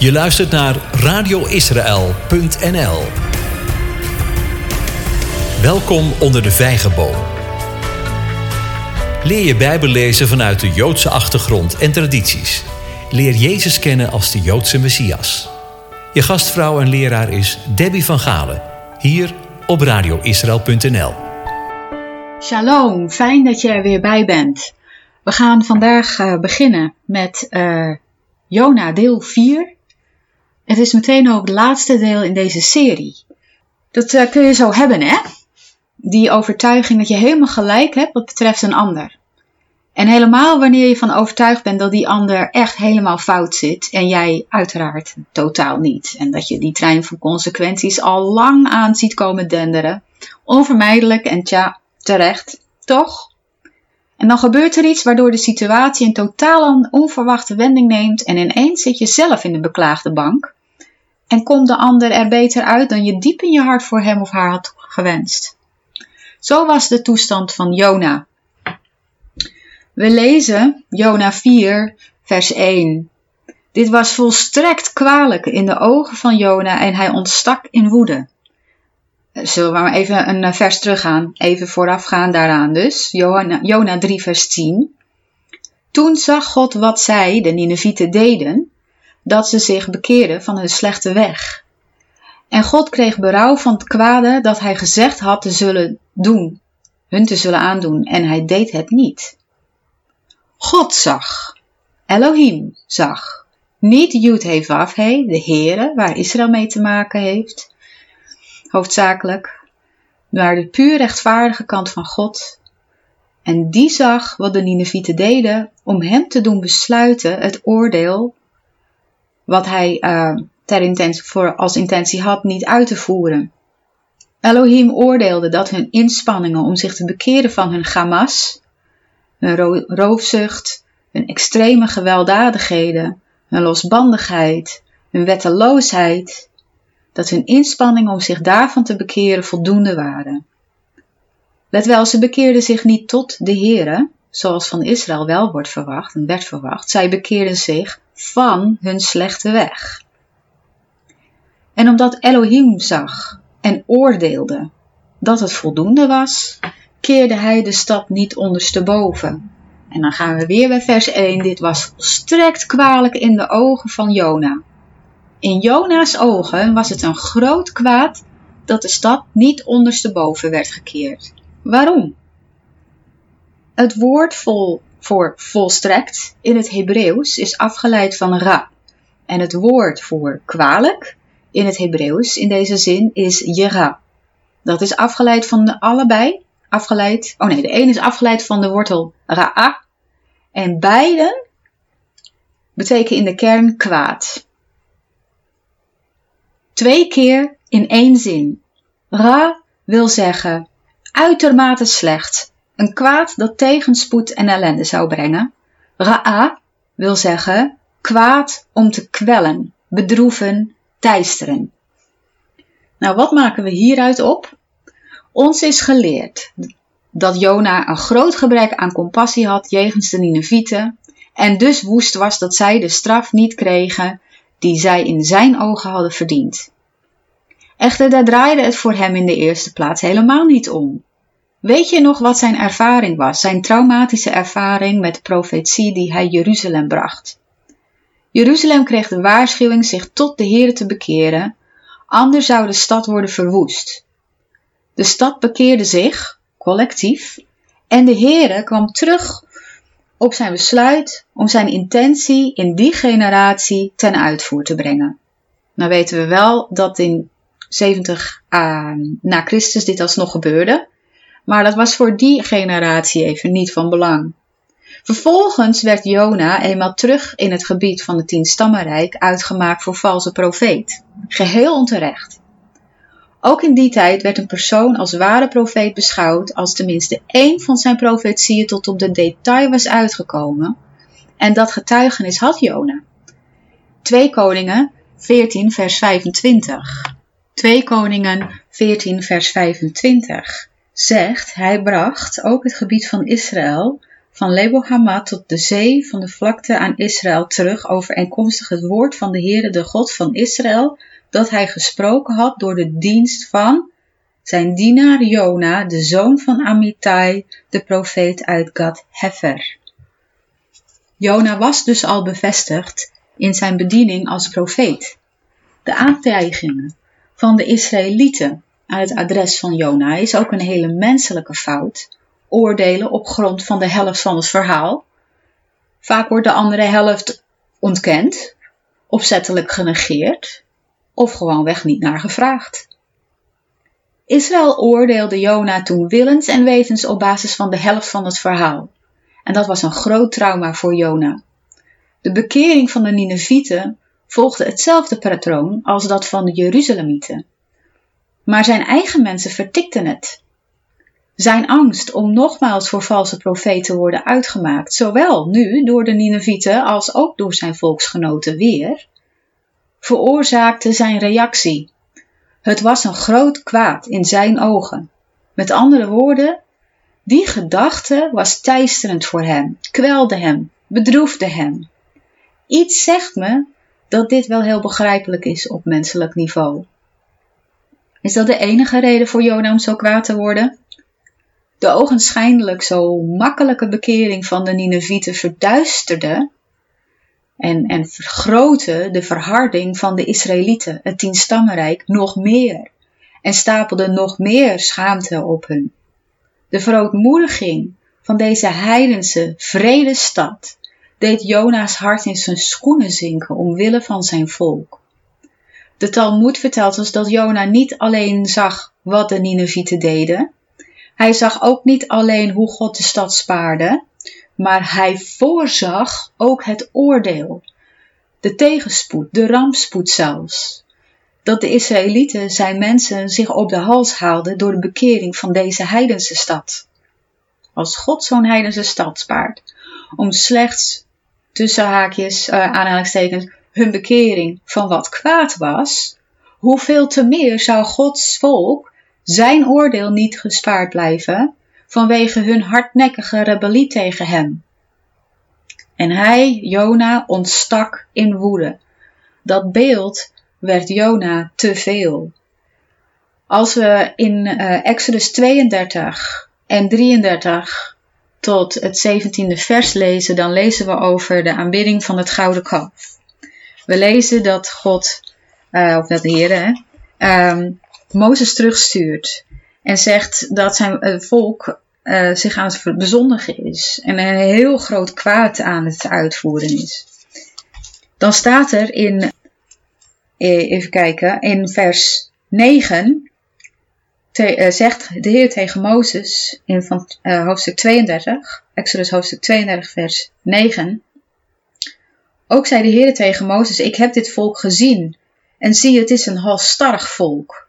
Je luistert naar radioisrael.nl. Welkom onder de vijgenboom. Leer je Bijbel lezen vanuit de Joodse achtergrond en tradities. Leer Jezus kennen als de Joodse Messias. Je gastvrouw en leraar is Debbie van Galen, hier op radioisrael.nl. Shalom, fijn dat je er weer bij bent. We gaan vandaag uh, beginnen met uh, Jona deel 4. Het is meteen ook het laatste deel in deze serie. Dat uh, kun je zo hebben, hè? Die overtuiging dat je helemaal gelijk hebt wat betreft een ander. En helemaal wanneer je van overtuigd bent dat die ander echt helemaal fout zit en jij uiteraard totaal niet. En dat je die trein van consequenties al lang aan ziet komen denderen. Onvermijdelijk en tja, terecht, toch? En dan gebeurt er iets waardoor de situatie een totaal onverwachte wending neemt en ineens zit je zelf in de beklaagde bank. En komt de ander er beter uit dan je diep in je hart voor hem of haar had gewenst. Zo was de toestand van Jona. We lezen Jona 4, vers 1. Dit was volstrekt kwalijk in de ogen van Jona en hij ontstak in woede. Zullen we maar even een eh, vers teruggaan, even voorafgaan daaraan dus. Jona, Jona 3 vers 10. Toen zag God wat zij, de Ninevieten, deden, dat ze zich bekeerden van hun slechte weg. En God kreeg berouw van het kwade dat hij gezegd had te zullen doen, hun te zullen aandoen, en hij deed het niet. God zag, Elohim zag, niet Yud He Vav He, de Heere, waar Israël mee te maken heeft, hoofdzakelijk, naar de puur rechtvaardige kant van God. En die zag wat de Ninevieten deden om hem te doen besluiten het oordeel wat hij uh, ter intentie, voor, als intentie had niet uit te voeren. Elohim oordeelde dat hun inspanningen om zich te bekeren van hun gamas, hun ro roofzucht, hun extreme gewelddadigheden, hun losbandigheid, hun wetteloosheid dat hun inspanningen om zich daarvan te bekeren voldoende waren. Let wel, ze bekeerden zich niet tot de Heere, zoals van Israël wel wordt verwacht en werd verwacht. Zij bekeerden zich van hun slechte weg. En omdat Elohim zag en oordeelde dat het voldoende was, keerde hij de stad niet ondersteboven. En dan gaan we weer bij vers 1. Dit was volstrekt kwalijk in de ogen van Jona. In Jona's ogen was het een groot kwaad dat de stad niet ondersteboven werd gekeerd. Waarom? Het woord vol, voor volstrekt in het Hebreeuws is afgeleid van ra. En het woord voor kwalijk in het Hebreeuws in deze zin is jera. Dat is afgeleid van de allebei. Afgeleid, oh nee, de een is afgeleid van de wortel ra'a. En beide betekenen in de kern kwaad. Twee keer in één zin. Ra wil zeggen uitermate slecht, een kwaad dat tegenspoed en ellende zou brengen. Ra'a wil zeggen kwaad om te kwellen, bedroeven, teisteren. Nou, wat maken we hieruit op? Ons is geleerd dat Jona een groot gebrek aan compassie had jegens de Ninevieten en dus woest was dat zij de straf niet kregen die zij in zijn ogen hadden verdiend. Echter, daar draaide het voor hem in de eerste plaats helemaal niet om. Weet je nog wat zijn ervaring was, zijn traumatische ervaring met de profetie die hij Jeruzalem bracht? Jeruzalem kreeg de waarschuwing zich tot de Heer te bekeren, anders zou de stad worden verwoest. De stad bekeerde zich, collectief, en de Heere kwam terug op zijn besluit om zijn intentie in die generatie ten uitvoer te brengen. Nou weten we wel dat in 70 uh, na Christus dit alsnog gebeurde, maar dat was voor die generatie even niet van belang. Vervolgens werd Jona eenmaal terug in het gebied van het tienstammenrijk uitgemaakt voor valse profeet, geheel onterecht. Ook in die tijd werd een persoon als ware profeet beschouwd als tenminste één van zijn profetieën tot op de detail was uitgekomen. En dat getuigenis had Jona. 2 Koningen 14 vers 25. 2 Koningen 14 vers 25 zegt, hij bracht ook het gebied van Israël van Lebo Hamad tot de zee van de vlakte aan Israël terug overeenkomstig het woord van de Heere, de God van Israël, dat hij gesproken had door de dienst van zijn dienaar Jona, de zoon van Amittai, de profeet uit Gad Hefer. Jona was dus al bevestigd in zijn bediening als profeet. De aantijgingen van de Israëlieten aan het adres van Jona is ook een hele menselijke fout. Oordelen op grond van de helft van het verhaal. Vaak wordt de andere helft ontkend, opzettelijk genegeerd of gewoonweg niet naar gevraagd. Israël oordeelde Jona toen willens en wetens op basis van de helft van het verhaal. En dat was een groot trauma voor Jona. De bekering van de Ninevieten volgde hetzelfde patroon als dat van de Jeruzalemieten. Maar zijn eigen mensen vertikten het. Zijn angst om nogmaals voor valse profeten te worden uitgemaakt, zowel nu door de Ninevieten als ook door zijn volksgenoten weer, veroorzaakte zijn reactie. Het was een groot kwaad in zijn ogen. Met andere woorden, die gedachte was teisterend voor hem, kwelde hem, bedroefde hem. Iets zegt me dat dit wel heel begrijpelijk is op menselijk niveau. Is dat de enige reden voor Jona om zo kwaad te worden? De ogenschijnlijk zo makkelijke bekering van de Ninevieten verduisterde en, en vergrootte de verharding van de Israëlieten, het tienstammenrijk, nog meer en stapelde nog meer schaamte op hun. De verootmoediging van deze heidense, vrede stad deed Jona's hart in zijn schoenen zinken omwille van zijn volk. De Talmud vertelt ons dat Jona niet alleen zag wat de Ninevieten deden, hij zag ook niet alleen hoe God de stad spaarde, maar hij voorzag ook het oordeel, de tegenspoed, de rampspoed zelfs. Dat de Israëlieten zijn mensen zich op de hals haalden door de bekering van deze heidense stad. Als God zo'n heidense stad spaart, om slechts tussen haakjes, uh, aanhalingstekens, hun bekering van wat kwaad was, hoeveel te meer zou Gods volk zijn oordeel niet gespaard blijven vanwege hun hardnekkige rebellie tegen hem. En hij, Jona, ontstak in woede. Dat beeld werd Jona te veel. Als we in uh, Exodus 32 en 33 tot het 17e vers lezen, dan lezen we over de aanbidding van het gouden kalf. We lezen dat God, uh, of dat de Heer, um, Mozes terugstuurt en zegt dat zijn uh, volk uh, zich aan het bezondigen is en een heel groot kwaad aan het uitvoeren is. Dan staat er in, even kijken, in vers 9 te, uh, zegt de Heer tegen Mozes in van, hoofdstuk 32, Exodus hoofdstuk 32, vers 9. Ook zei de Heer tegen Mozes: Ik heb dit volk gezien, en zie, het is een halstarrig volk.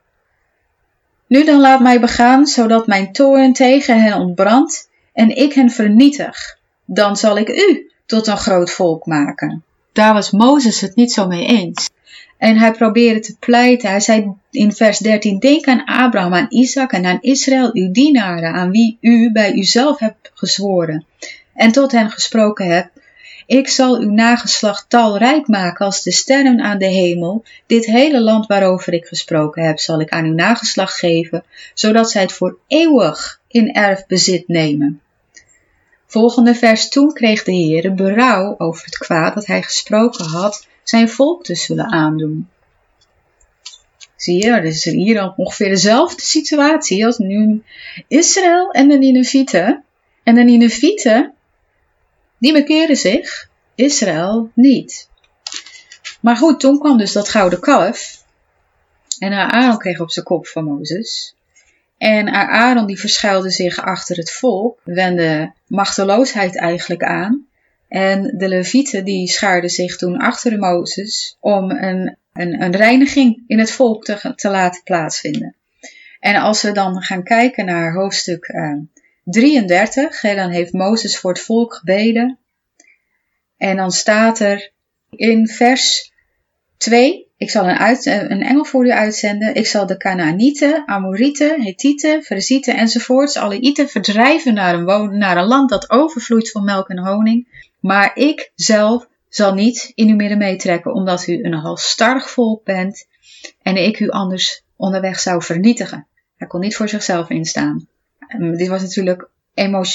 Nu dan laat mij begaan, zodat mijn toorn tegen hen ontbrandt en ik hen vernietig. Dan zal ik u tot een groot volk maken. Daar was Mozes het niet zo mee eens. En hij probeerde te pleiten. Hij zei in vers 13: Denk aan Abraham, aan Isaac en aan Israël, uw dienaren, aan wie u bij uzelf hebt gezworen en tot hen gesproken hebt. Ik zal uw nageslacht talrijk maken als de sterren aan de hemel. Dit hele land waarover ik gesproken heb, zal ik aan uw nageslacht geven, zodat zij het voor eeuwig in erfbezit nemen. Volgende vers: Toen kreeg de Heer berouw over het kwaad dat hij gesproken had zijn volk te zullen aandoen. Zie je, er is hier ongeveer dezelfde situatie als nu Israël en de Ninevieten. En de Ninevieten, die bekeren zich, Israël niet. Maar goed, toen kwam dus dat gouden kalf. En Aaron kreeg op zijn kop van Mozes. En Aaron die verschuilde zich achter het volk, wende machteloosheid eigenlijk aan. En de levieten die schaarden zich toen achter Mozes om een, een, een reiniging in het volk te, te, laten plaatsvinden. En als we dan gaan kijken naar hoofdstuk uh, 33, hè, dan heeft Mozes voor het volk gebeden. En dan staat er in vers 2 Ik zal een, een engel voor u uitzenden. Ik zal de Canaanieten, Amorieten, Hethieten, Ferezieten enzovoorts, alle Ieten verdrijven naar een, naar een land dat overvloeit van melk en honing. Maar ik zelf zal niet in uw midden meetrekken, omdat u een halstarrig volk bent en ik u anders onderweg zou vernietigen. Hij kon niet voor zichzelf instaan. Dit was natuurlijk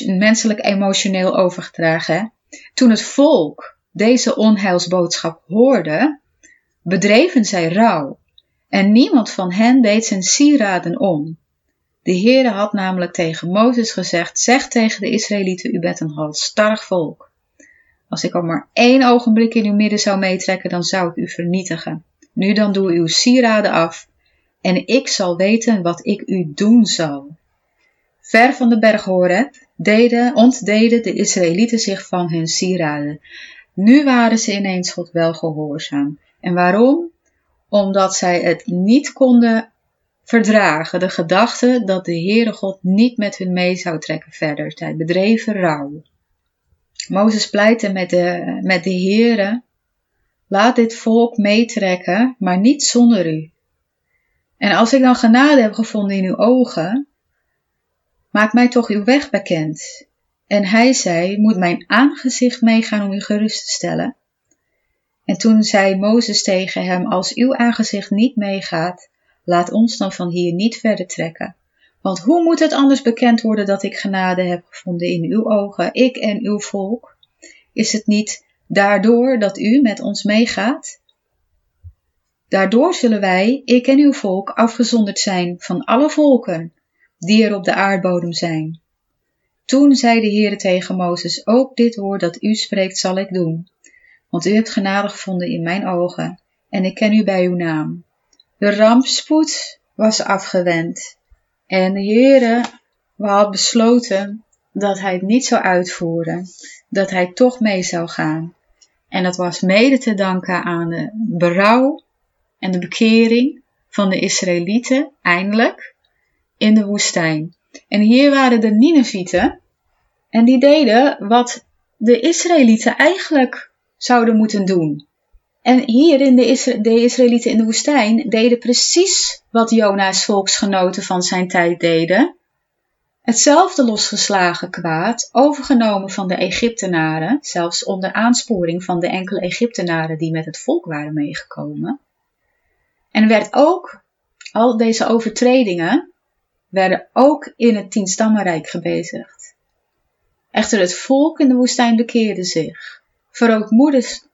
menselijk emotioneel overgedragen. Toen het volk deze onheilsboodschap hoorde, bedreven zij rouw. En niemand van hen deed zijn sieraden om. De Heere had namelijk tegen Mozes gezegd: Zeg tegen de Israëlieten: U bent een halstarrig volk. Als ik al maar één ogenblik in uw midden zou meetrekken, dan zou ik u vernietigen. Nu dan doe uw sieraden af, en ik zal weten wat ik u doen zal. Ver van de berg Horeb deden, ontdeden de Israëlieten zich van hun sieraden. Nu waren ze ineens God wel gehoorzaam. En waarom? Omdat zij het niet konden verdragen, de gedachte dat de Heere God niet met hun mee zou trekken verder. Zij bedreven rouw. Mozes pleitte met de, met de Heere, laat dit volk meetrekken, maar niet zonder u. En als ik dan genade heb gevonden in uw ogen, maak mij toch uw weg bekend. En hij zei, moet mijn aangezicht meegaan om u gerust te stellen? En toen zei Mozes tegen hem, als uw aangezicht niet meegaat, laat ons dan van hier niet verder trekken. Want hoe moet het anders bekend worden dat ik genade heb gevonden in uw ogen, ik en uw volk? Is het niet daardoor dat u met ons meegaat? Daardoor zullen wij, ik en uw volk, afgezonderd zijn van alle volken die er op de aardbodem zijn. Toen zei de Heere tegen Mozes, ook dit woord dat u spreekt zal ik doen, want u hebt genade gevonden in mijn ogen, en ik ken u bij uw naam. De rampspoed was afgewend, en de Heere had besloten dat hij het niet zou uitvoeren, dat hij toch mee zou gaan. En dat was mede te danken aan de berouw en de bekering van de Israëlieten, eindelijk, in de woestijn. En hier waren de Ninevieten, en die deden wat de Israëlieten eigenlijk zouden moeten doen. En hier in de, de Israëlieten in de woestijn deden precies wat Jona's volksgenoten van zijn tijd deden. Hetzelfde losgeslagen kwaad, overgenomen van de Egyptenaren, zelfs onder aansporing van de enkele Egyptenaren die met het volk waren meegekomen. En werd ook, al deze overtredingen, werden ook in het tienstammenrijk gebezigd. Echter het volk in de woestijn bekeerde zich,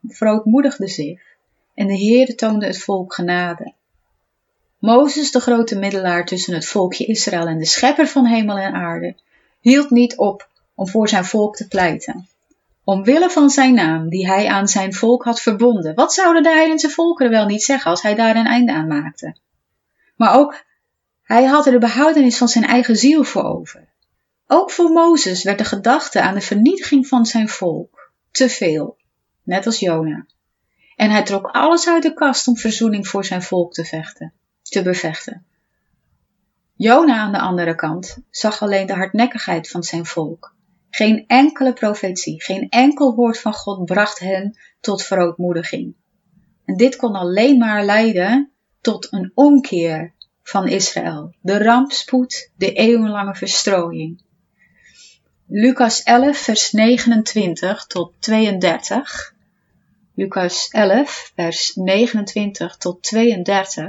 verootmoedigde zich, en de Heer toonde het volk genade. Mozes, de grote middelaar tussen het volkje Israël en de schepper van hemel en aarde, hield niet op om voor zijn volk te pleiten. Omwille van zijn naam, die hij aan zijn volk had verbonden. Wat zouden de heidense volkeren wel niet zeggen als hij daar een einde aan maakte? Maar ook, hij had er de behoudenis van zijn eigen ziel voor over. Ook voor Mozes werd de gedachte aan de vernietiging van zijn volk te veel, net als Jona. En hij trok alles uit de kast om verzoening voor zijn volk te vechten te bevechten. Jona aan de andere kant zag alleen de hardnekkigheid van zijn volk. Geen enkele profetie, geen enkel woord van God bracht hen tot verootmoediging. En dit kon alleen maar leiden tot een omkeer van Israël, de rampspoed, de eeuwenlange verstrooiing. Lucas 11, vers 29 tot 32. Lucas 11, vers 29 tot 32.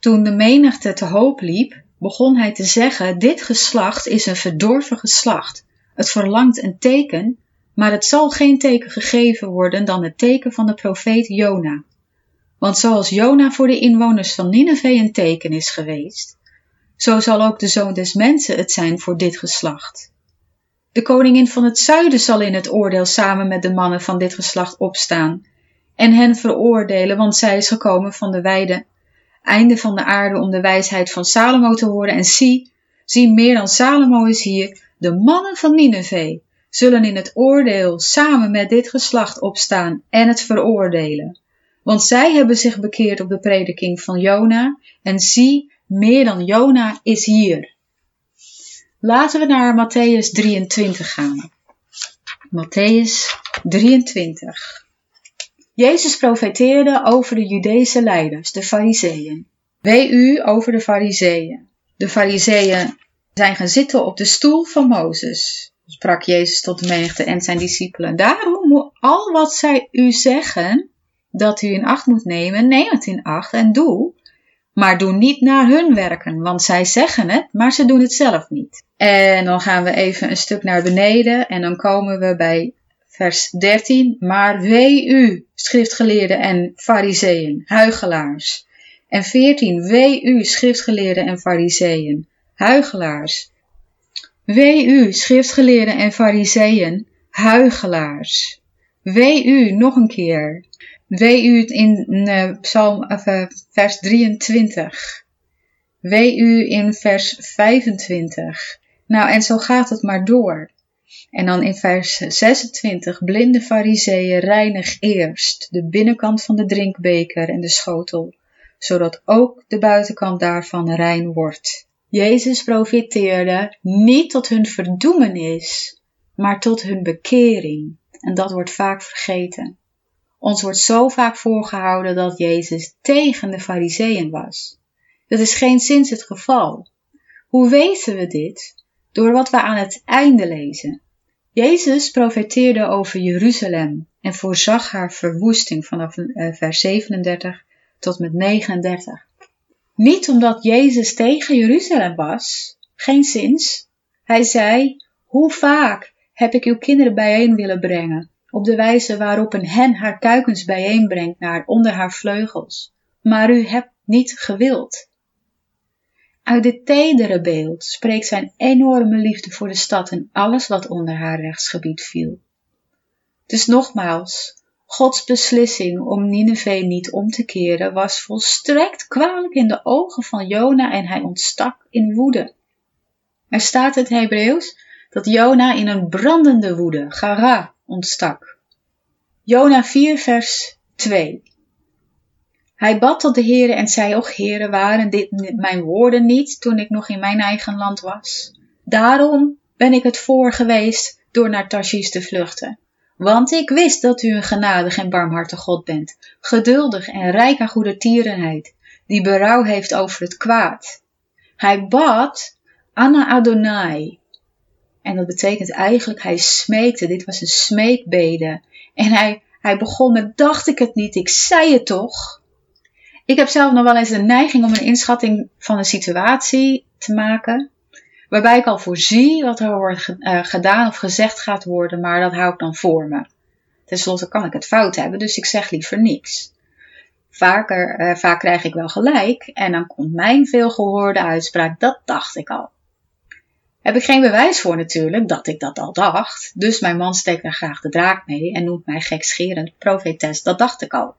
Toen de menigte te hoop liep, begon hij te zeggen: Dit geslacht is een verdorven geslacht. Het verlangt een teken, maar het zal geen teken gegeven worden dan het teken van de profeet Jona. Want zoals Jona voor de inwoners van Nineveh een teken is geweest, zo zal ook de zoon des mensen het zijn voor dit geslacht. De koningin van het zuiden zal in het oordeel samen met de mannen van dit geslacht opstaan en hen veroordelen, want zij is gekomen van de weide einde van de aarde om de wijsheid van Salomo te horen. En zie, zie meer dan Salomo is hier, de mannen van Nineveh zullen in het oordeel samen met dit geslacht opstaan en het veroordelen. Want zij hebben zich bekeerd op de prediking van Jona, en zie, meer dan Jona is hier. Laten we naar Matthäus 23 gaan. Matthäus 23. Jezus profeteerde over de Judese leiders, de Fariseeën. Wee u over de Fariseeën. De Fariseeën zijn gaan zitten op de stoel van Mozes, sprak Jezus tot de menigte en zijn discipelen. Daarom al wat zij u zeggen, dat u in acht moet nemen, neem het in acht en doe. Maar doe niet naar hun werken, want zij zeggen het, maar ze doen het zelf niet. En dan gaan we even een stuk naar beneden en dan komen we bij vers 13. Maar wee u, schriftgeleerden en fariseeën, huigelaars. En 14. Wee u, schriftgeleerden en fariseeën, huigelaars. Wee u, schriftgeleerden en fariseeën, huigelaars. Wee u, nog een keer. Wee u in uh, psalm, uh, vers 23. Wee u in vers 25. Nou, en zo gaat het maar door. En dan in vers 26, blinde fariseeën reinig eerst de binnenkant van de drinkbeker en de schotel, zodat ook de buitenkant daarvan rein wordt. Jezus profiteerde niet tot hun verdoemenis, maar tot hun bekering. En dat wordt vaak vergeten. Ons wordt zo vaak voorgehouden dat Jezus tegen de fariseeën was. Dat is geen sinds het geval. Hoe weten we dit? Door wat we aan het einde lezen. Jezus profeteerde over Jeruzalem en voorzag haar verwoesting vanaf eh, vers 37 tot met 39. Niet omdat Jezus tegen Jeruzalem was, geen zins. Hij zei, hoe vaak heb ik uw kinderen bijeen willen brengen, op de wijze waarop een hen haar kuikens bijeenbrengt naar onder haar vleugels, maar u hebt niet gewild. Uit dit tedere beeld spreekt zijn enorme liefde voor de stad en alles wat onder haar rechtsgebied viel. Dus nogmaals, Gods beslissing om Nineveh niet om te keren was volstrekt kwalijk in de ogen van Jona en hij ontstak in woede. Er staat in het Hebreeuws dat Jona in een brandende woede, gara, ontstak. Jona 4 vers 2 hij bad tot de Heere en zei, och Heere, waren dit mijn woorden niet toen ik nog in mijn eigen land was? Daarom ben ik het voor geweest door naar Tarshish te vluchten. Want ik wist dat u een genadig en barmhartig God bent, geduldig en rijk aan goede tierenheid, die berouw heeft over het kwaad. Hij bad Anna Adonai. En dat betekent eigenlijk, hij smeekte, dit was een smeekbede. En hij, hij begon met, dacht ik het niet, ik zei het toch. Ik heb zelf nog wel eens de neiging om een inschatting van een situatie te maken, waarbij ik al voorzie wat er wordt uh, gedaan of gezegd gaat worden, maar dat hou ik dan voor me. Ten slotte kan ik het fout hebben, dus ik zeg liever niks. Vaker, uh, vaak krijg ik wel gelijk en dan komt mijn veelgehoorde uitspraak, dat dacht ik al. Heb ik geen bewijs voor natuurlijk dat ik dat al dacht, dus mijn man steekt daar graag de draak mee en noemt mij gekscherend profetes, dat dacht ik al.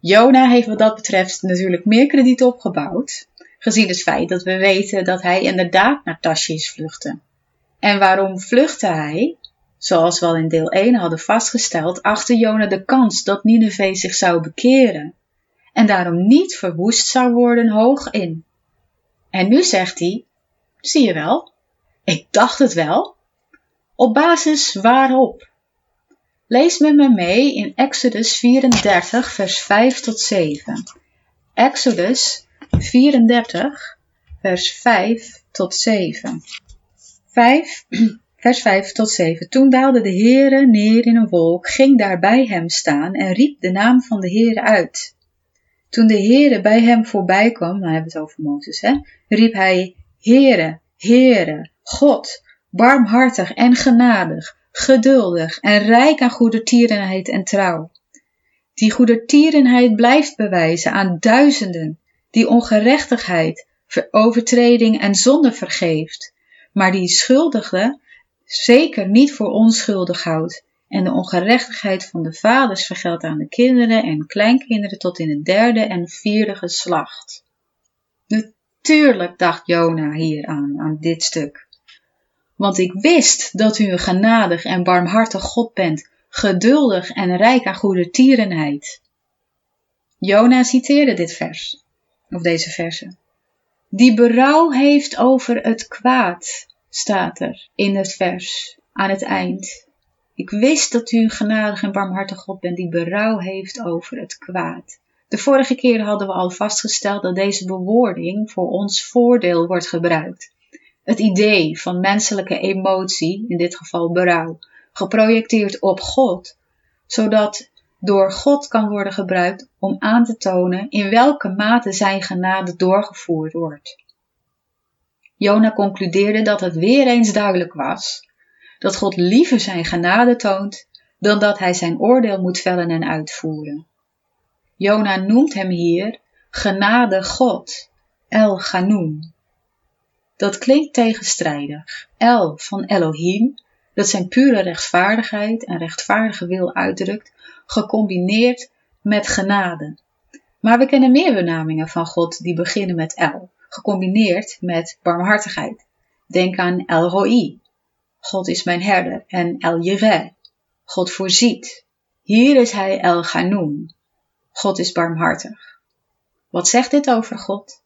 Jona heeft wat dat betreft natuurlijk meer krediet opgebouwd, gezien het feit dat we weten dat hij inderdaad naar Tarshish vluchtte. En waarom vluchtte hij? Zoals we al in deel 1 hadden vastgesteld, achter Jona de kans dat Nineveh zich zou bekeren en daarom niet verwoest zou worden hoog in. En nu zegt hij, zie je wel, ik dacht het wel. Op basis waarop? Lees met me mee in Exodus 34, vers 5 tot 7. Exodus 34, vers 5 tot 7. 5, vers 5 tot 7. Toen daalde de Heere neer in een wolk, ging daar bij hem staan en riep de naam van de Heere uit. Toen de Heere bij hem voorbij kwam, nou hebben we het over Mozes, hè, riep hij, Heere, Heere, God, barmhartig en genadig, geduldig en rijk aan goedertierenheid en trouw. Die goedertierenheid blijft bewijzen aan duizenden, die ongerechtigheid, overtreding en zonde vergeeft, maar die schuldige zeker niet voor onschuldig houdt en de ongerechtigheid van de vaders vergeldt aan de kinderen en kleinkinderen tot in het derde en vierde geslacht. Natuurlijk dacht Jona hier aan, dit stuk want ik wist dat u een genadig en barmhartig God bent, geduldig en rijk aan goede tierenheid. Jona citeerde dit vers, of deze versen. Die berouw heeft over het kwaad, staat er in het vers aan het eind. Ik wist dat u een genadig en barmhartig God bent die berouw heeft over het kwaad. De vorige keer hadden we al vastgesteld dat deze bewoording voor ons voordeel wordt gebruikt. Het idee van menselijke emotie, in dit geval berouw, geprojecteerd op God, zodat door God kan worden gebruikt om aan te tonen in welke mate zijn genade doorgevoerd wordt. Jona concludeerde dat het weer eens duidelijk was dat God liever zijn genade toont dan dat hij zijn oordeel moet vellen en uitvoeren. Jona noemt hem hier genade God, El Ganoen. Dat klinkt tegenstrijdig. El van Elohim, dat zijn pure rechtvaardigheid en rechtvaardige wil uitdrukt, gecombineerd met genade. Maar we kennen meer benamingen van God die beginnen met El, gecombineerd met barmhartigheid. Denk aan El Roi, God is mijn herder, en El Jireh, God voorziet. Hier is hij El Ganoen, God is barmhartig. Wat zegt dit over God?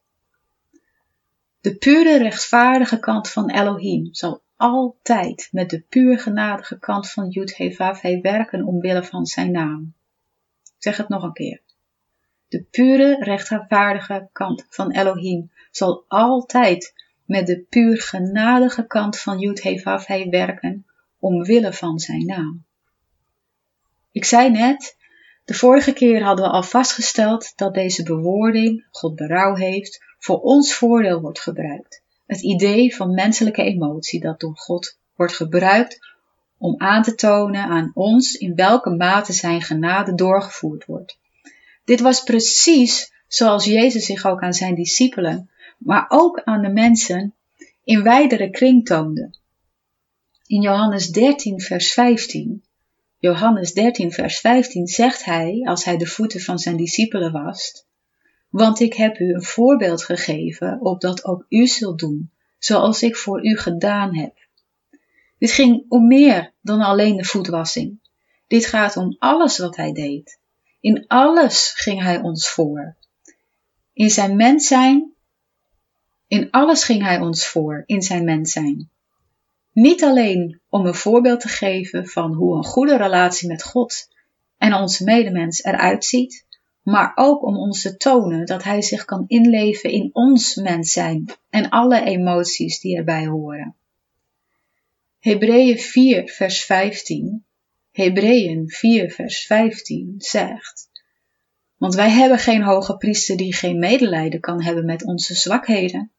De pure rechtvaardige kant van Elohim zal altijd met de puur genadige kant van Yud He werken omwille van zijn naam. Zeg het nog een keer. De pure rechtvaardige kant van Elohim zal altijd met de puur genadige kant van Yud He werken omwille van zijn naam. Ik zei net, de vorige keer hadden we al vastgesteld dat deze bewoording, God berouw heeft, voor ons voordeel wordt gebruikt. Het idee van menselijke emotie dat door God wordt gebruikt om aan te tonen aan ons in welke mate zijn genade doorgevoerd wordt. Dit was precies zoals Jezus zich ook aan zijn discipelen, maar ook aan de mensen in wijdere kring toonde. In Johannes 13, vers 15, Johannes 13, vers 15 zegt hij, als hij de voeten van zijn discipelen wast, want ik heb u een voorbeeld gegeven, opdat ook u zult doen, zoals ik voor u gedaan heb. Dit ging om meer dan alleen de voetwassing. Dit gaat om alles wat hij deed. In alles ging hij ons voor. In zijn mens zijn, in alles ging hij ons voor, in zijn mens zijn. Niet alleen om een voorbeeld te geven van hoe een goede relatie met God en onze medemens eruit ziet, maar ook om ons te tonen dat Hij zich kan inleven in ons mens zijn en alle emoties die erbij horen. Hebreeën 4 vers 15 Hebreeën 4 vers 15 zegt Want wij hebben geen hoge priester die geen medelijden kan hebben met onze zwakheden,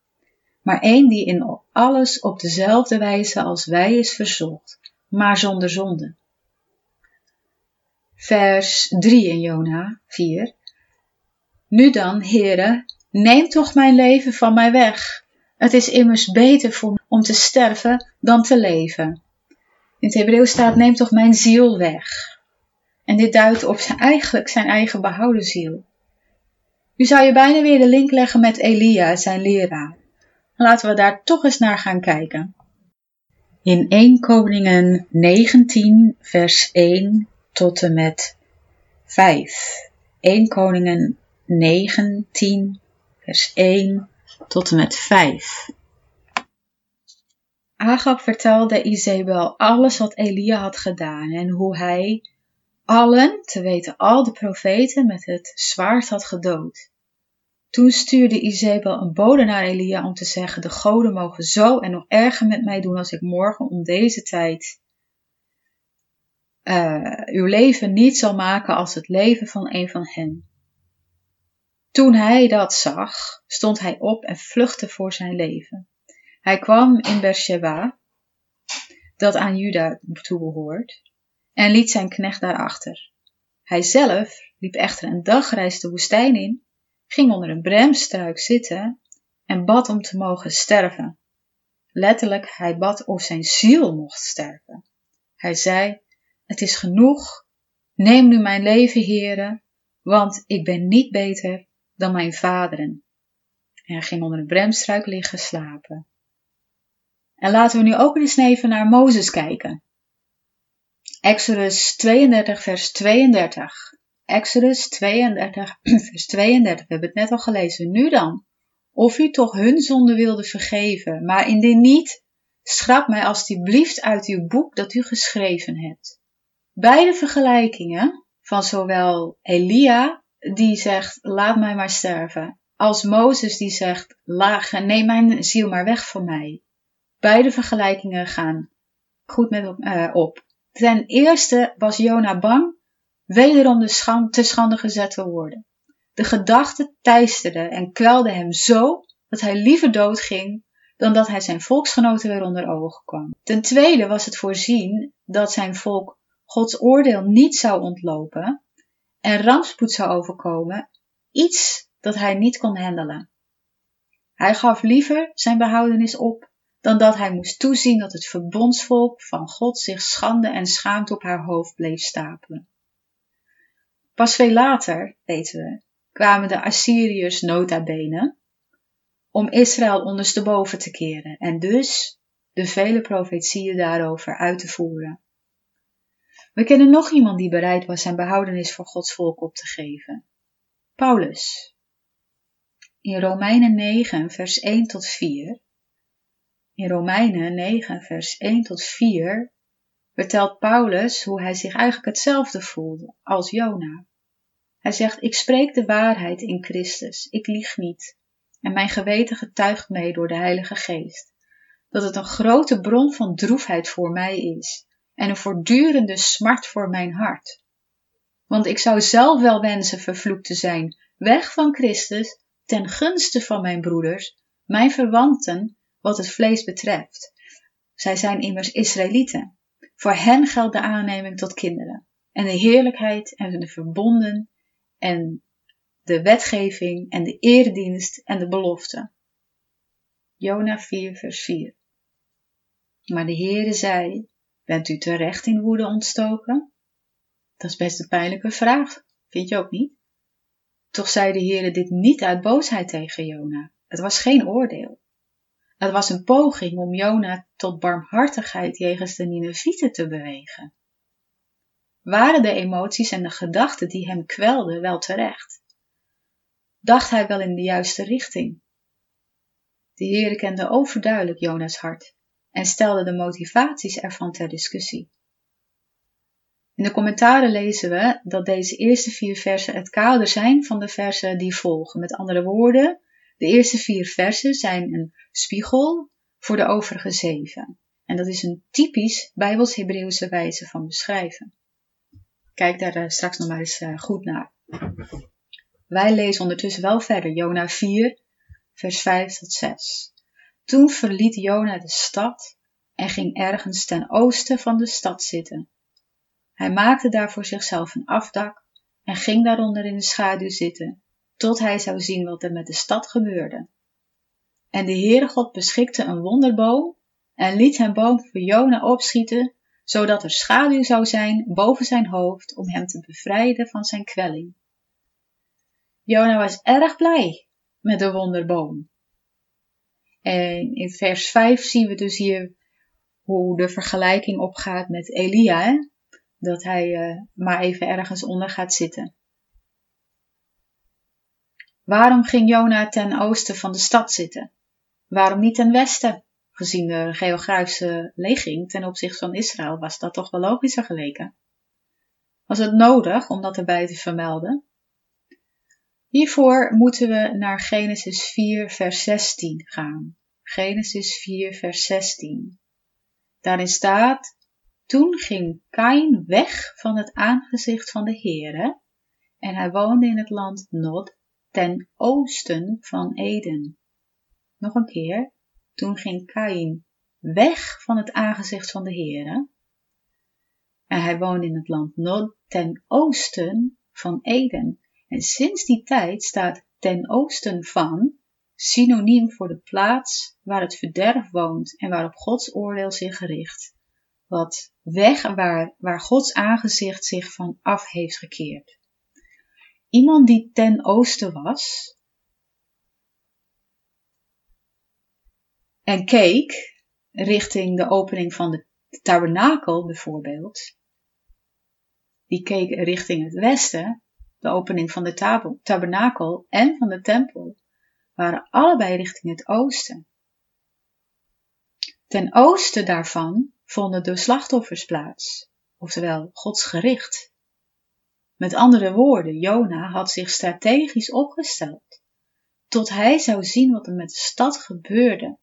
maar één die in alles op dezelfde wijze als wij is verzocht, maar zonder zonde. Vers 3 in Jona 4. Nu dan, Heere, neem toch mijn leven van mij weg. Het is immers beter voor me om te sterven dan te leven. In het Hebreeuws staat, neem toch mijn ziel weg. En dit duidt op zijn, eigenlijk zijn eigen behouden ziel. Nu zou je bijna weer de link leggen met Elia, zijn leraar. Laten we daar toch eens naar gaan kijken. In 1 Koningen 19 vers 1 tot en met 5. 1 Koningen 19 vers 1 tot en met 5. Agab vertelde Izebel alles wat Elia had gedaan en hoe hij allen, te weten al de profeten, met het zwaard had gedood. Toen stuurde Izebel een bode naar Elia om te zeggen, de goden mogen zo en nog erger met mij doen als ik morgen om deze tijd uh, uw leven niet zal maken als het leven van een van hen. Toen hij dat zag, stond hij op en vluchtte voor zijn leven. Hij kwam in Beersheba, dat aan Juda toebehoort, en liet zijn knecht daarachter. Hij zelf liep echter een dagreis de woestijn in ging onder een bremstruik zitten en bad om te mogen sterven. Letterlijk, hij bad of zijn ziel mocht sterven. Hij zei, het is genoeg, neem nu mijn leven, heren, want ik ben niet beter dan mijn vaderen. En hij ging onder een bremstruik liggen slapen. En laten we nu ook eens even naar Mozes kijken. Exodus 32, vers 32. Exodus 32, vers 32. We hebben het net al gelezen. Nu dan, of u toch hun zonde wilde vergeven, maar indien niet, schrap mij alstublieft uit uw boek dat u geschreven hebt. Beide vergelijkingen van zowel Elia, die zegt, laat mij maar sterven, als Mozes die zegt, neem mijn ziel maar weg van mij. Beide vergelijkingen gaan goed met uh, op. Ten eerste was Jona bang wederom de te schande gezet te worden. De gedachte teisterde en kwelde hem zo dat hij liever doodging dan dat hij zijn volksgenoten weer onder ogen kwam. Ten tweede was het voorzien dat zijn volk Gods oordeel niet zou ontlopen en rampspoed zou overkomen, iets dat hij niet kon handelen. Hij gaf liever zijn behoudenis op dan dat hij moest toezien dat het verbondsvolk van God zich schande en schaamte op haar hoofd bleef stapelen. Pas veel later, weten we, kwamen de Assyriërs nota bene om Israël ondersteboven te keren en dus de vele profetieën daarover uit te voeren. We kennen nog iemand die bereid was zijn behoudenis voor Gods volk op te geven. Paulus. In Romeinen 9, vers 1 tot 4. In Romeinen 9, vers 1 tot 4 vertelt Paulus hoe hij zich eigenlijk hetzelfde voelde als Jona. Hij zegt, ik spreek de waarheid in Christus, ik lieg niet. En mijn geweten getuigt mee door de Heilige Geest, dat het een grote bron van droefheid voor mij is en een voortdurende smart voor mijn hart. Want ik zou zelf wel wensen vervloekt te zijn, weg van Christus, ten gunste van mijn broeders, mijn verwanten, wat het vlees betreft. Zij zijn immers Israëlieten. Voor hen geldt de aanneming tot kinderen, en de heerlijkheid en de verbonden en de wetgeving en de eredienst en de belofte. Jona 4 vers 4 Maar de Heere zei, bent u terecht in woede ontstoken? Dat is best een pijnlijke vraag, vind je ook niet? Toch zei de Heere dit niet uit boosheid tegen Jona. Het was geen oordeel. Het was een poging om Jona tot barmhartigheid jegens de Ninevieten te bewegen. Waren de emoties en de gedachten die hem kwelden wel terecht? Dacht hij wel in de juiste richting? De Heere kende overduidelijk Jona's hart en stelde de motivaties ervan ter discussie. In de commentaren lezen we dat deze eerste vier versen het kader zijn van de versen die volgen. Met andere woorden, de eerste vier versen zijn een spiegel voor de overige zeven. En dat is een typisch Bijbels-Hebreeuwse wijze van beschrijven. Kijk daar eh, straks nog maar eens eh, goed naar. Wij lezen ondertussen wel verder, Jona 4, vers 5 tot 6. Toen verliet Jona de stad en ging ergens ten oosten van de stad zitten. Hij maakte daar voor zichzelf een afdak en ging daaronder in de schaduw zitten, tot hij zou zien wat er met de stad gebeurde. En de Heere God beschikte een wonderboom en liet hem boom voor Jona opschieten, zodat er schaduw zou zijn boven zijn hoofd om hem te bevrijden van zijn kwelling. Jona was erg blij met de wonderboom. En in vers 5 zien we dus hier hoe de vergelijking opgaat met Elia, dat hij uh, maar even ergens onder gaat zitten. Waarom ging Jona ten oosten van de stad zitten? Waarom niet ten westen? Gezien de geografische legging ten opzichte van Israël was dat toch wel logischer geleken. Was het nodig om dat erbij te vermelden? Hiervoor moeten we naar Genesis 4, vers 16 gaan. Genesis 4, vers 16. Daarin staat: Toen ging Kain weg van het aangezicht van de Heere, en hij woonde in het land Nod ten oosten van Eden. Nog een keer. Toen ging Kain weg van het aangezicht van de Heere, en hij woonde in het land Nod ten oosten van Eden. En sinds die tijd staat ten oosten van synoniem voor de plaats waar het verderf woont en waarop Gods oordeel zich richt. Wat weg waar, waar Gods aangezicht zich van af heeft gekeerd. Iemand die ten oosten was en keek richting de opening van de tabernakel bijvoorbeeld, die keek richting het westen, de opening van de tabernakel en van de tempel, waren allebei richting het oosten. Ten oosten daarvan vonden de slachtoffers plaats, oftewel Gods gericht. Met andere woorden, Jona had zich strategisch opgesteld, tot hij zou zien wat er met de stad gebeurde.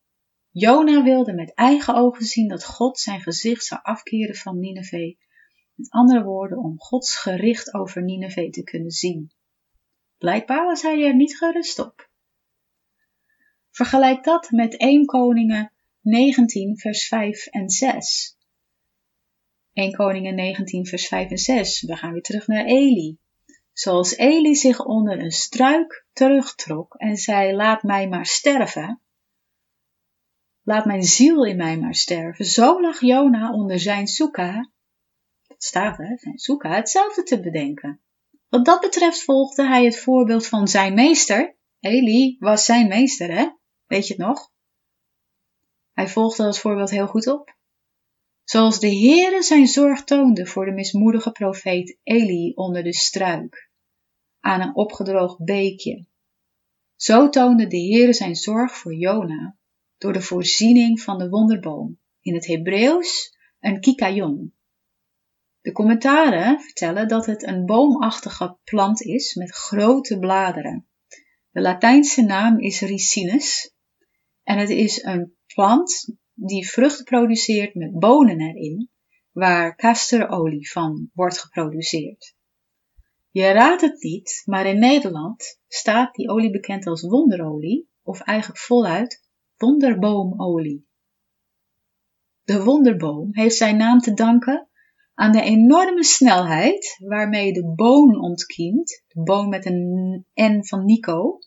Jona wilde met eigen ogen zien dat God zijn gezicht zou afkeren van Nineveh. Met andere woorden, om Gods gericht over Nineveh te kunnen zien. Blijkbaar was hij er niet gerust op. Vergelijk dat met 1 Koningen 19 vers 5 en 6. 1 Koningen 19 vers 5 en 6. We gaan weer terug naar Eli. Zoals Eli zich onder een struik terugtrok en zei, laat mij maar sterven. Laat mijn ziel in mij maar sterven. Zo lag Jona onder zijn soeka, dat staat er, zijn soeka, hetzelfde te bedenken. Wat dat betreft volgde hij het voorbeeld van zijn meester. Eli was zijn meester, hè? Weet je het nog? Hij volgde dat voorbeeld heel goed op. Zoals de Heere zijn zorg toonde voor de mismoedige profeet Eli onder de struik, aan een opgedroogd beekje. Zo toonde de Heere zijn zorg voor Jona door de voorziening van de wonderboom, in het Hebreeuws een kikayon. De commentaren vertellen dat het een boomachtige plant is met grote bladeren. De Latijnse naam is Ricinus en het is een plant die vruchten produceert met bonen erin, waar castorolie van wordt geproduceerd. Je raadt het niet, maar in Nederland staat die olie bekend als wonderolie, of eigenlijk voluit wonderboomolie. De wonderboom heeft zijn naam te danken aan de enorme snelheid waarmee de boon ontkiemt, de boon met een N van Nico,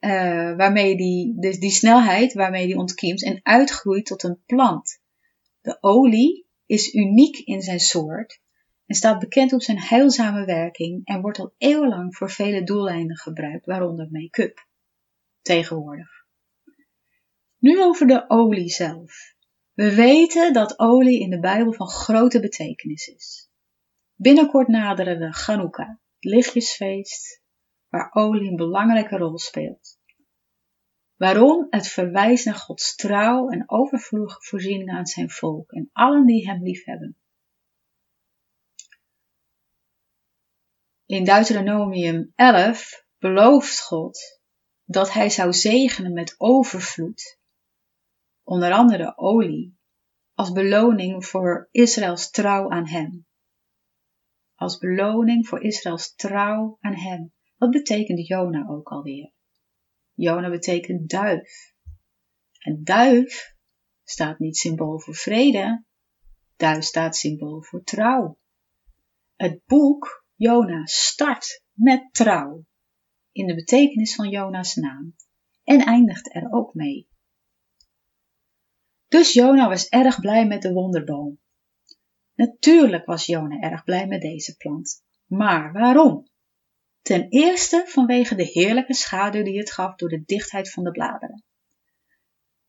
uh, waarmee die, dus die snelheid waarmee die ontkiemt en uitgroeit tot een plant. De olie is uniek in zijn soort en staat bekend op zijn heilzame werking en wordt al eeuwenlang voor vele doeleinden gebruikt, waaronder make-up. Tegenwoordig. Nu over de olie zelf. We weten dat olie in de Bijbel van grote betekenis is. Binnenkort naderen we Chanukka, het lichtjesfeest, waar olie een belangrijke rol speelt. Waarom? Het verwijst naar Gods trouw en overvloedige voorziening aan zijn volk en allen die hem liefhebben. In Deuteronomium 11 belooft God dat hij zou zegenen met overvloed, onder andere olie, als beloning voor Israëls trouw aan hem. Als beloning voor Israëls trouw aan hem. Wat betekent Jona ook alweer? Jona betekent duif. En duif staat niet symbool voor vrede, duif staat symbool voor trouw. Het boek Jona start met trouw in de betekenis van Jona's naam en eindigt er ook mee. Dus Jona was erg blij met de wonderboom. Natuurlijk was Jona erg blij met deze plant. Maar waarom? Ten eerste vanwege de heerlijke schaduw die het gaf door de dichtheid van de bladeren.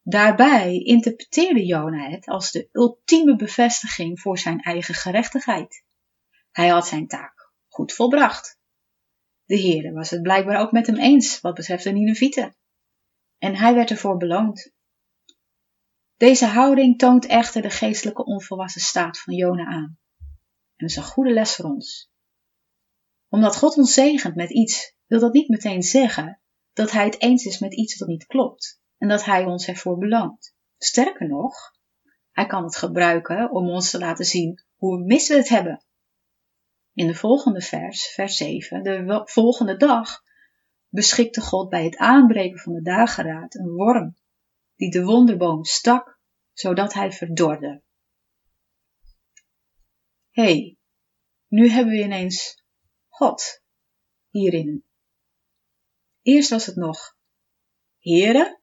Daarbij interpreteerde Jona het als de ultieme bevestiging voor zijn eigen gerechtigheid. Hij had zijn taak goed volbracht. De Heere was het blijkbaar ook met hem eens wat betreft de Ninevieten. En hij werd ervoor beloond. Deze houding toont echter de geestelijke onvolwassen staat van Jona aan. En is een goede les voor ons omdat God ons zegent met iets, wil dat niet meteen zeggen dat Hij het eens is met iets dat niet klopt en dat Hij ons ervoor beloont. Sterker nog, Hij kan het gebruiken om ons te laten zien hoe mis we het hebben. In de volgende vers, vers 7, de volgende dag, beschikte God bij het aanbreken van de dageraad een worm die de wonderboom stak, zodat hij verdorde. Hey, nu hebben we ineens God hierin. Eerst was het nog Heere.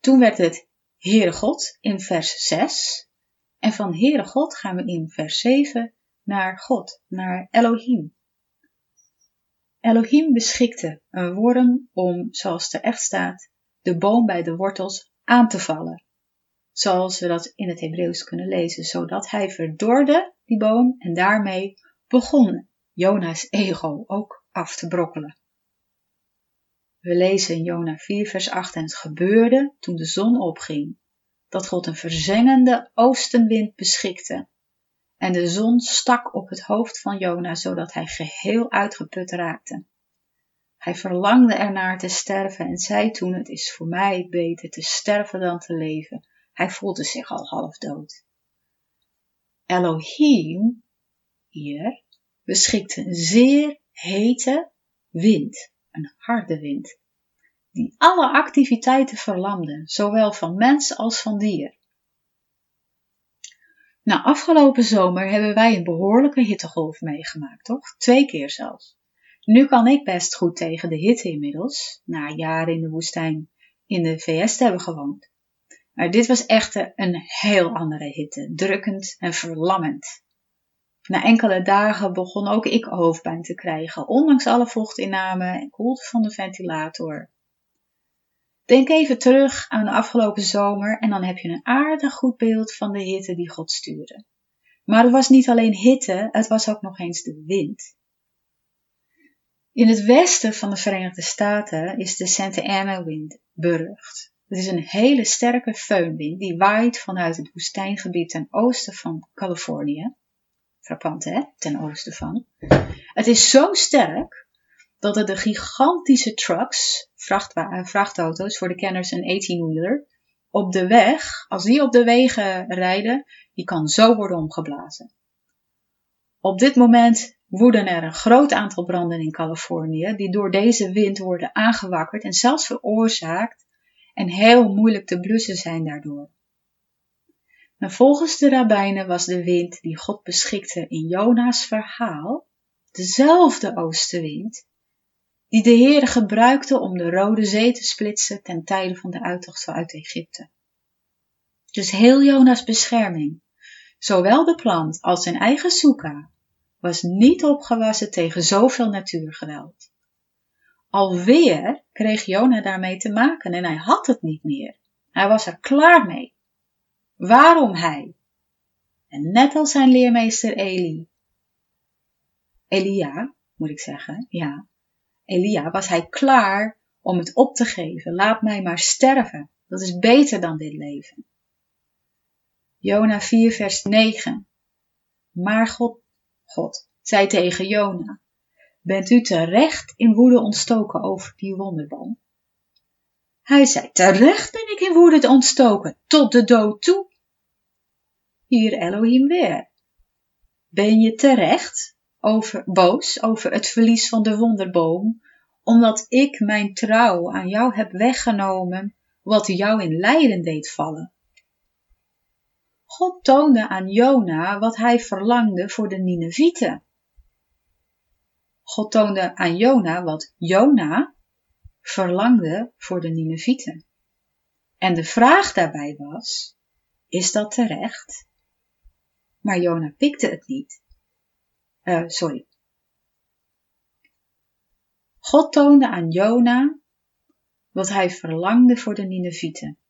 Toen werd het Heere God in vers 6. En van Heere God gaan we in vers 7 naar God, naar Elohim. Elohim beschikte een worm om, zoals er echt staat, de boom bij de wortels aan te vallen. Zoals we dat in het Hebreeuws kunnen lezen, zodat hij verdorde die boom en daarmee begon Jona's ego ook af te brokkelen. We lezen in Jona 4 vers 8 en het gebeurde toen de zon opging, dat God een verzengende oostenwind beschikte. En de zon stak op het hoofd van Jona, zodat hij geheel uitgeput raakte. Hij verlangde ernaar te sterven en zei toen: Het is voor mij beter te sterven dan te leven. Hij voelde zich al half dood. Elohim hier beschikte een zeer hete wind, een harde wind, die alle activiteiten verlamde, zowel van mens als van dier. Na afgelopen zomer hebben wij een behoorlijke hittegolf meegemaakt, toch? Twee keer zelfs. Nu kan ik best goed tegen de hitte inmiddels, na jaren in de woestijn in de VS te hebben gewoond. Maar dit was echter een heel andere hitte, drukkend en verlammend. Na enkele dagen begon ook ik hoofdpijn te krijgen, ondanks alle vochtinname en koelte van de ventilator. Denk even terug aan de afgelopen zomer en dan heb je een aardig goed beeld van de hitte die God stuurde. Maar het was niet alleen hitte, het was ook nog eens de wind. In het westen van de Verenigde Staten is de Santa Ana wind berucht. Het is een hele sterke feunwind die waait vanuit het woestijngebied ten oosten van Californië. Frappant hè, ten oosten van. Het is zo sterk dat het de gigantische trucks, vrachtauto's voor de kenners een 18-wheeler, op de weg, als die op de wegen rijden, die kan zo worden omgeblazen. Op dit moment woeden er een groot aantal branden in Californië, die door deze wind worden aangewakkerd en zelfs veroorzaakt en heel moeilijk te blussen zijn daardoor. Maar volgens de rabbijnen was de wind die God beschikte in Jona's verhaal dezelfde oostenwind die de Heere gebruikte om de Rode Zee te splitsen ten tijde van de uittocht uit Egypte. Dus heel Jona's bescherming, zowel de plant als zijn eigen soeka, was niet opgewassen tegen zoveel natuurgeweld. Alweer kreeg Jona daarmee te maken en hij had het niet meer. Hij was er klaar mee. Waarom hij? En net als zijn leermeester Eli. Elia, moet ik zeggen, ja. Elia was hij klaar om het op te geven. Laat mij maar sterven. Dat is beter dan dit leven. Jona 4 vers 9. Maar God, God, zei tegen Jona, bent u terecht in woede ontstoken over die wonderboom? Hij zei, terecht ben ik in woede ontstoken, tot de dood toe. Hier Elohim weer. Ben je terecht over, boos over het verlies van de wonderboom, omdat ik mijn trouw aan jou heb weggenomen, wat jou in lijden deed vallen? God toonde aan Jona wat hij verlangde voor de Ninevieten. God toonde aan Jona wat Jona verlangde voor de Ninevieten. En de vraag daarbij was, is dat terecht? Maar Jona pikte het niet. Uh, sorry. God toonde aan Jona wat hij verlangde voor de Ninevieten.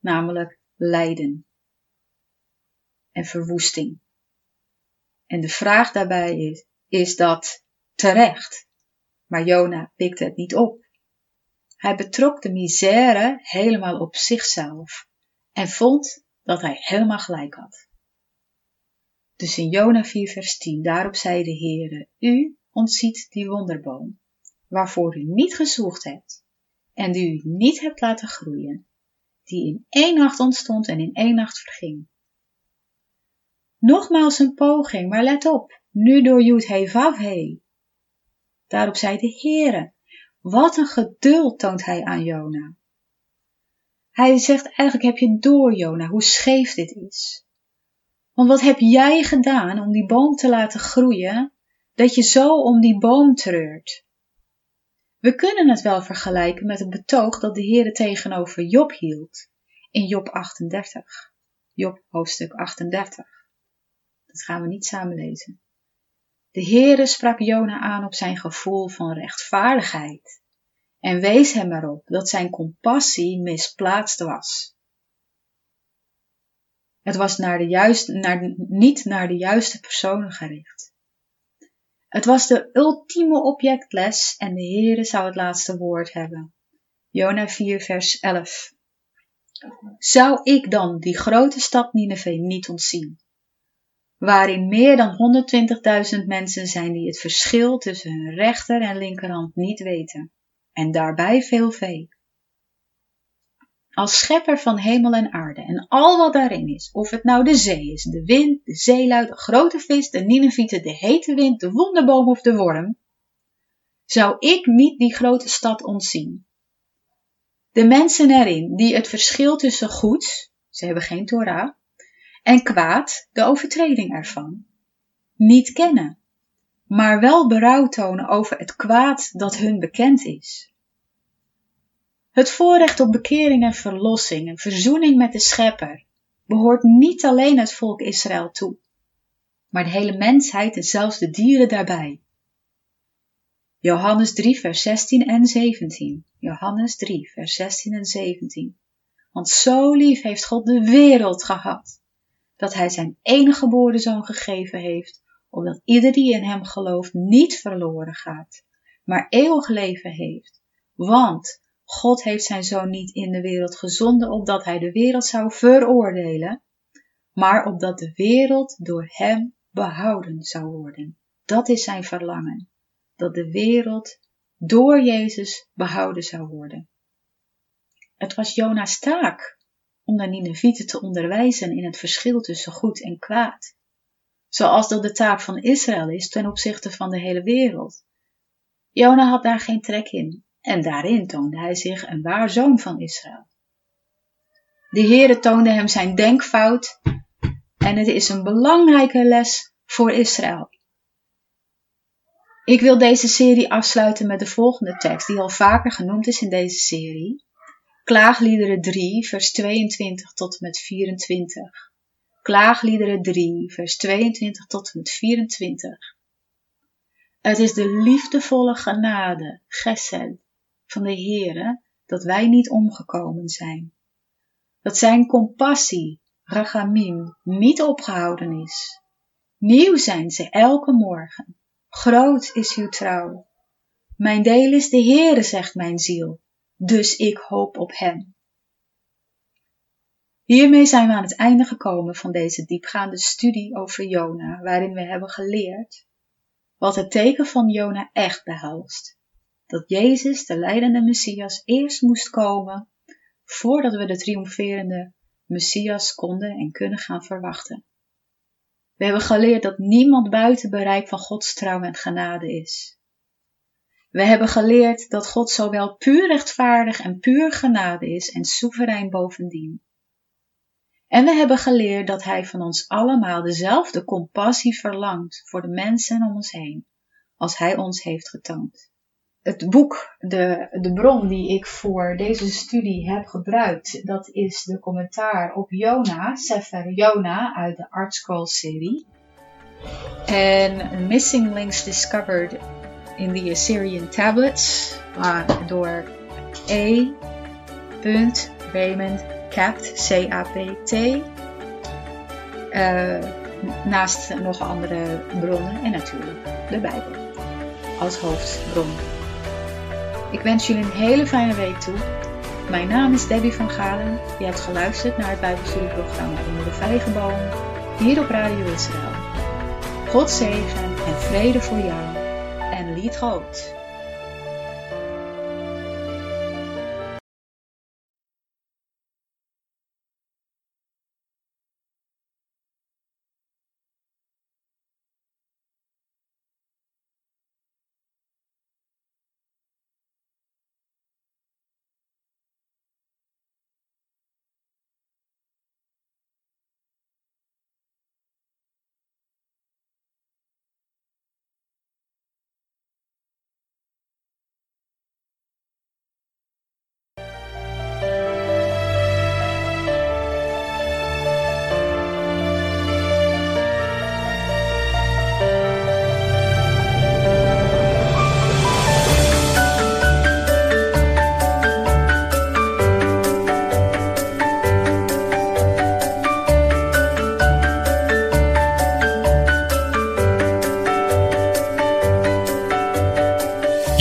Namelijk lijden en verwoesting. En de vraag daarbij is, is dat terecht? Maar Jona pikte het niet op. Hij betrok de misère helemaal op zichzelf en vond dat hij helemaal gelijk had. Dus in Jona 4 vers 10, daarop zei de Heere, u ontziet die wonderboom, waarvoor u niet gezocht hebt en die u niet hebt laten groeien, die in één nacht ontstond en in één nacht verging. Nogmaals een poging, maar let op, nu door Jud He Vav He. Daarop zei de Heere, wat een geduld toont hij aan Jona. Hij zegt eigenlijk heb je door Jona hoe scheef dit is. Want wat heb jij gedaan om die boom te laten groeien, dat je zo om die boom treurt? We kunnen het wel vergelijken met het betoog dat de Heere tegenover Job hield in Job 38. Job hoofdstuk 38. Dat gaan we niet samen lezen. De Heere sprak Jona aan op zijn gevoel van rechtvaardigheid en wees hem erop dat zijn compassie misplaatst was. Het was naar de naar, niet naar de juiste personen gericht. Het was de ultieme objectles en de Heere zou het laatste woord hebben. Jona 4, vers 11. Zou ik dan die grote stad Nineveh niet ontzien? Waarin meer dan 120.000 mensen zijn die het verschil tussen hun rechter en linkerhand niet weten. En daarbij veel vee. Als schepper van hemel en aarde en al wat daarin is, of het nou de zee is, de wind, de zeeluid, de grote vis, de Ninevieten, de hete wind, de wonderboom of de worm, zou ik niet die grote stad ontzien. De mensen erin die het verschil tussen goed, ze hebben geen Torah, en kwaad, de overtreding ervan, niet kennen, maar wel berouw tonen over het kwaad dat hun bekend is. Het voorrecht op bekering en verlossing en verzoening met de Schepper behoort niet alleen het volk Israël toe, maar de hele mensheid en zelfs de dieren daarbij. Johannes 3, vers 16 en 17. Johannes 3, vers 16 en 17. Want zo lief heeft God de wereld gehad, dat Hij zijn enige geboren zoon gegeven heeft, opdat ieder die in Hem gelooft niet verloren gaat, maar eeuwig leven heeft. Want God heeft zijn zoon niet in de wereld gezonden, opdat Hij de wereld zou veroordelen, maar opdat de wereld door Hem behouden zou worden. Dat is zijn verlangen dat de wereld door Jezus behouden zou worden. Het was Jona's taak om de Ninevieten te onderwijzen in het verschil tussen goed en kwaad, zoals dat de taak van Israël is ten opzichte van de hele wereld. Jona had daar geen trek in en daarin toonde hij zich een waar zoon van Israël. De Heere toonde hem zijn denkfout en het is een belangrijke les voor Israël. Ik wil deze serie afsluiten met de volgende tekst, die al vaker genoemd is in deze serie. Klaagliederen 3, vers 22 tot en met 24. Klaagliederen 3, vers 22 tot en met 24. Het is de liefdevolle genade, gesed, van de Heere, dat wij niet omgekomen zijn. Dat zijn compassie, rachamim, niet opgehouden is. Nieuw zijn ze elke morgen. Groot is uw trouw. Mijn deel is de Heere, zegt mijn ziel, dus ik hoop op Hem. Hiermee zijn we aan het einde gekomen van deze diepgaande studie over Jona, waarin we hebben geleerd wat het teken van Jona echt behelst. Dat Jezus, de leidende Messias, eerst moest komen voordat we de triomferende Messias konden en kunnen gaan verwachten. We hebben geleerd dat niemand buiten bereik van Gods trouw en genade is. We hebben geleerd dat God zowel puur rechtvaardig en puur genade is en soeverein bovendien. En we hebben geleerd dat Hij van ons allemaal dezelfde compassie verlangt voor de mensen om ons heen, als Hij ons heeft getoond. Het boek, de, de bron die ik voor deze studie heb gebruikt, dat is de commentaar op Jona, Sefer Jona uit de Art Scroll serie. En Missing Links Discovered in the Assyrian Tablets, door E. Raymond Capt, C-A-P-T. Uh, naast nog andere bronnen en natuurlijk de Bijbel als hoofdbron. Ik wens jullie een hele fijne week toe. Mijn naam is Debbie van Galen. Je hebt geluisterd naar het Bijbelstudieprogramma Onder de Vijgenboom hier op Radio Israël. God zegen en vrede voor jou en lied groot.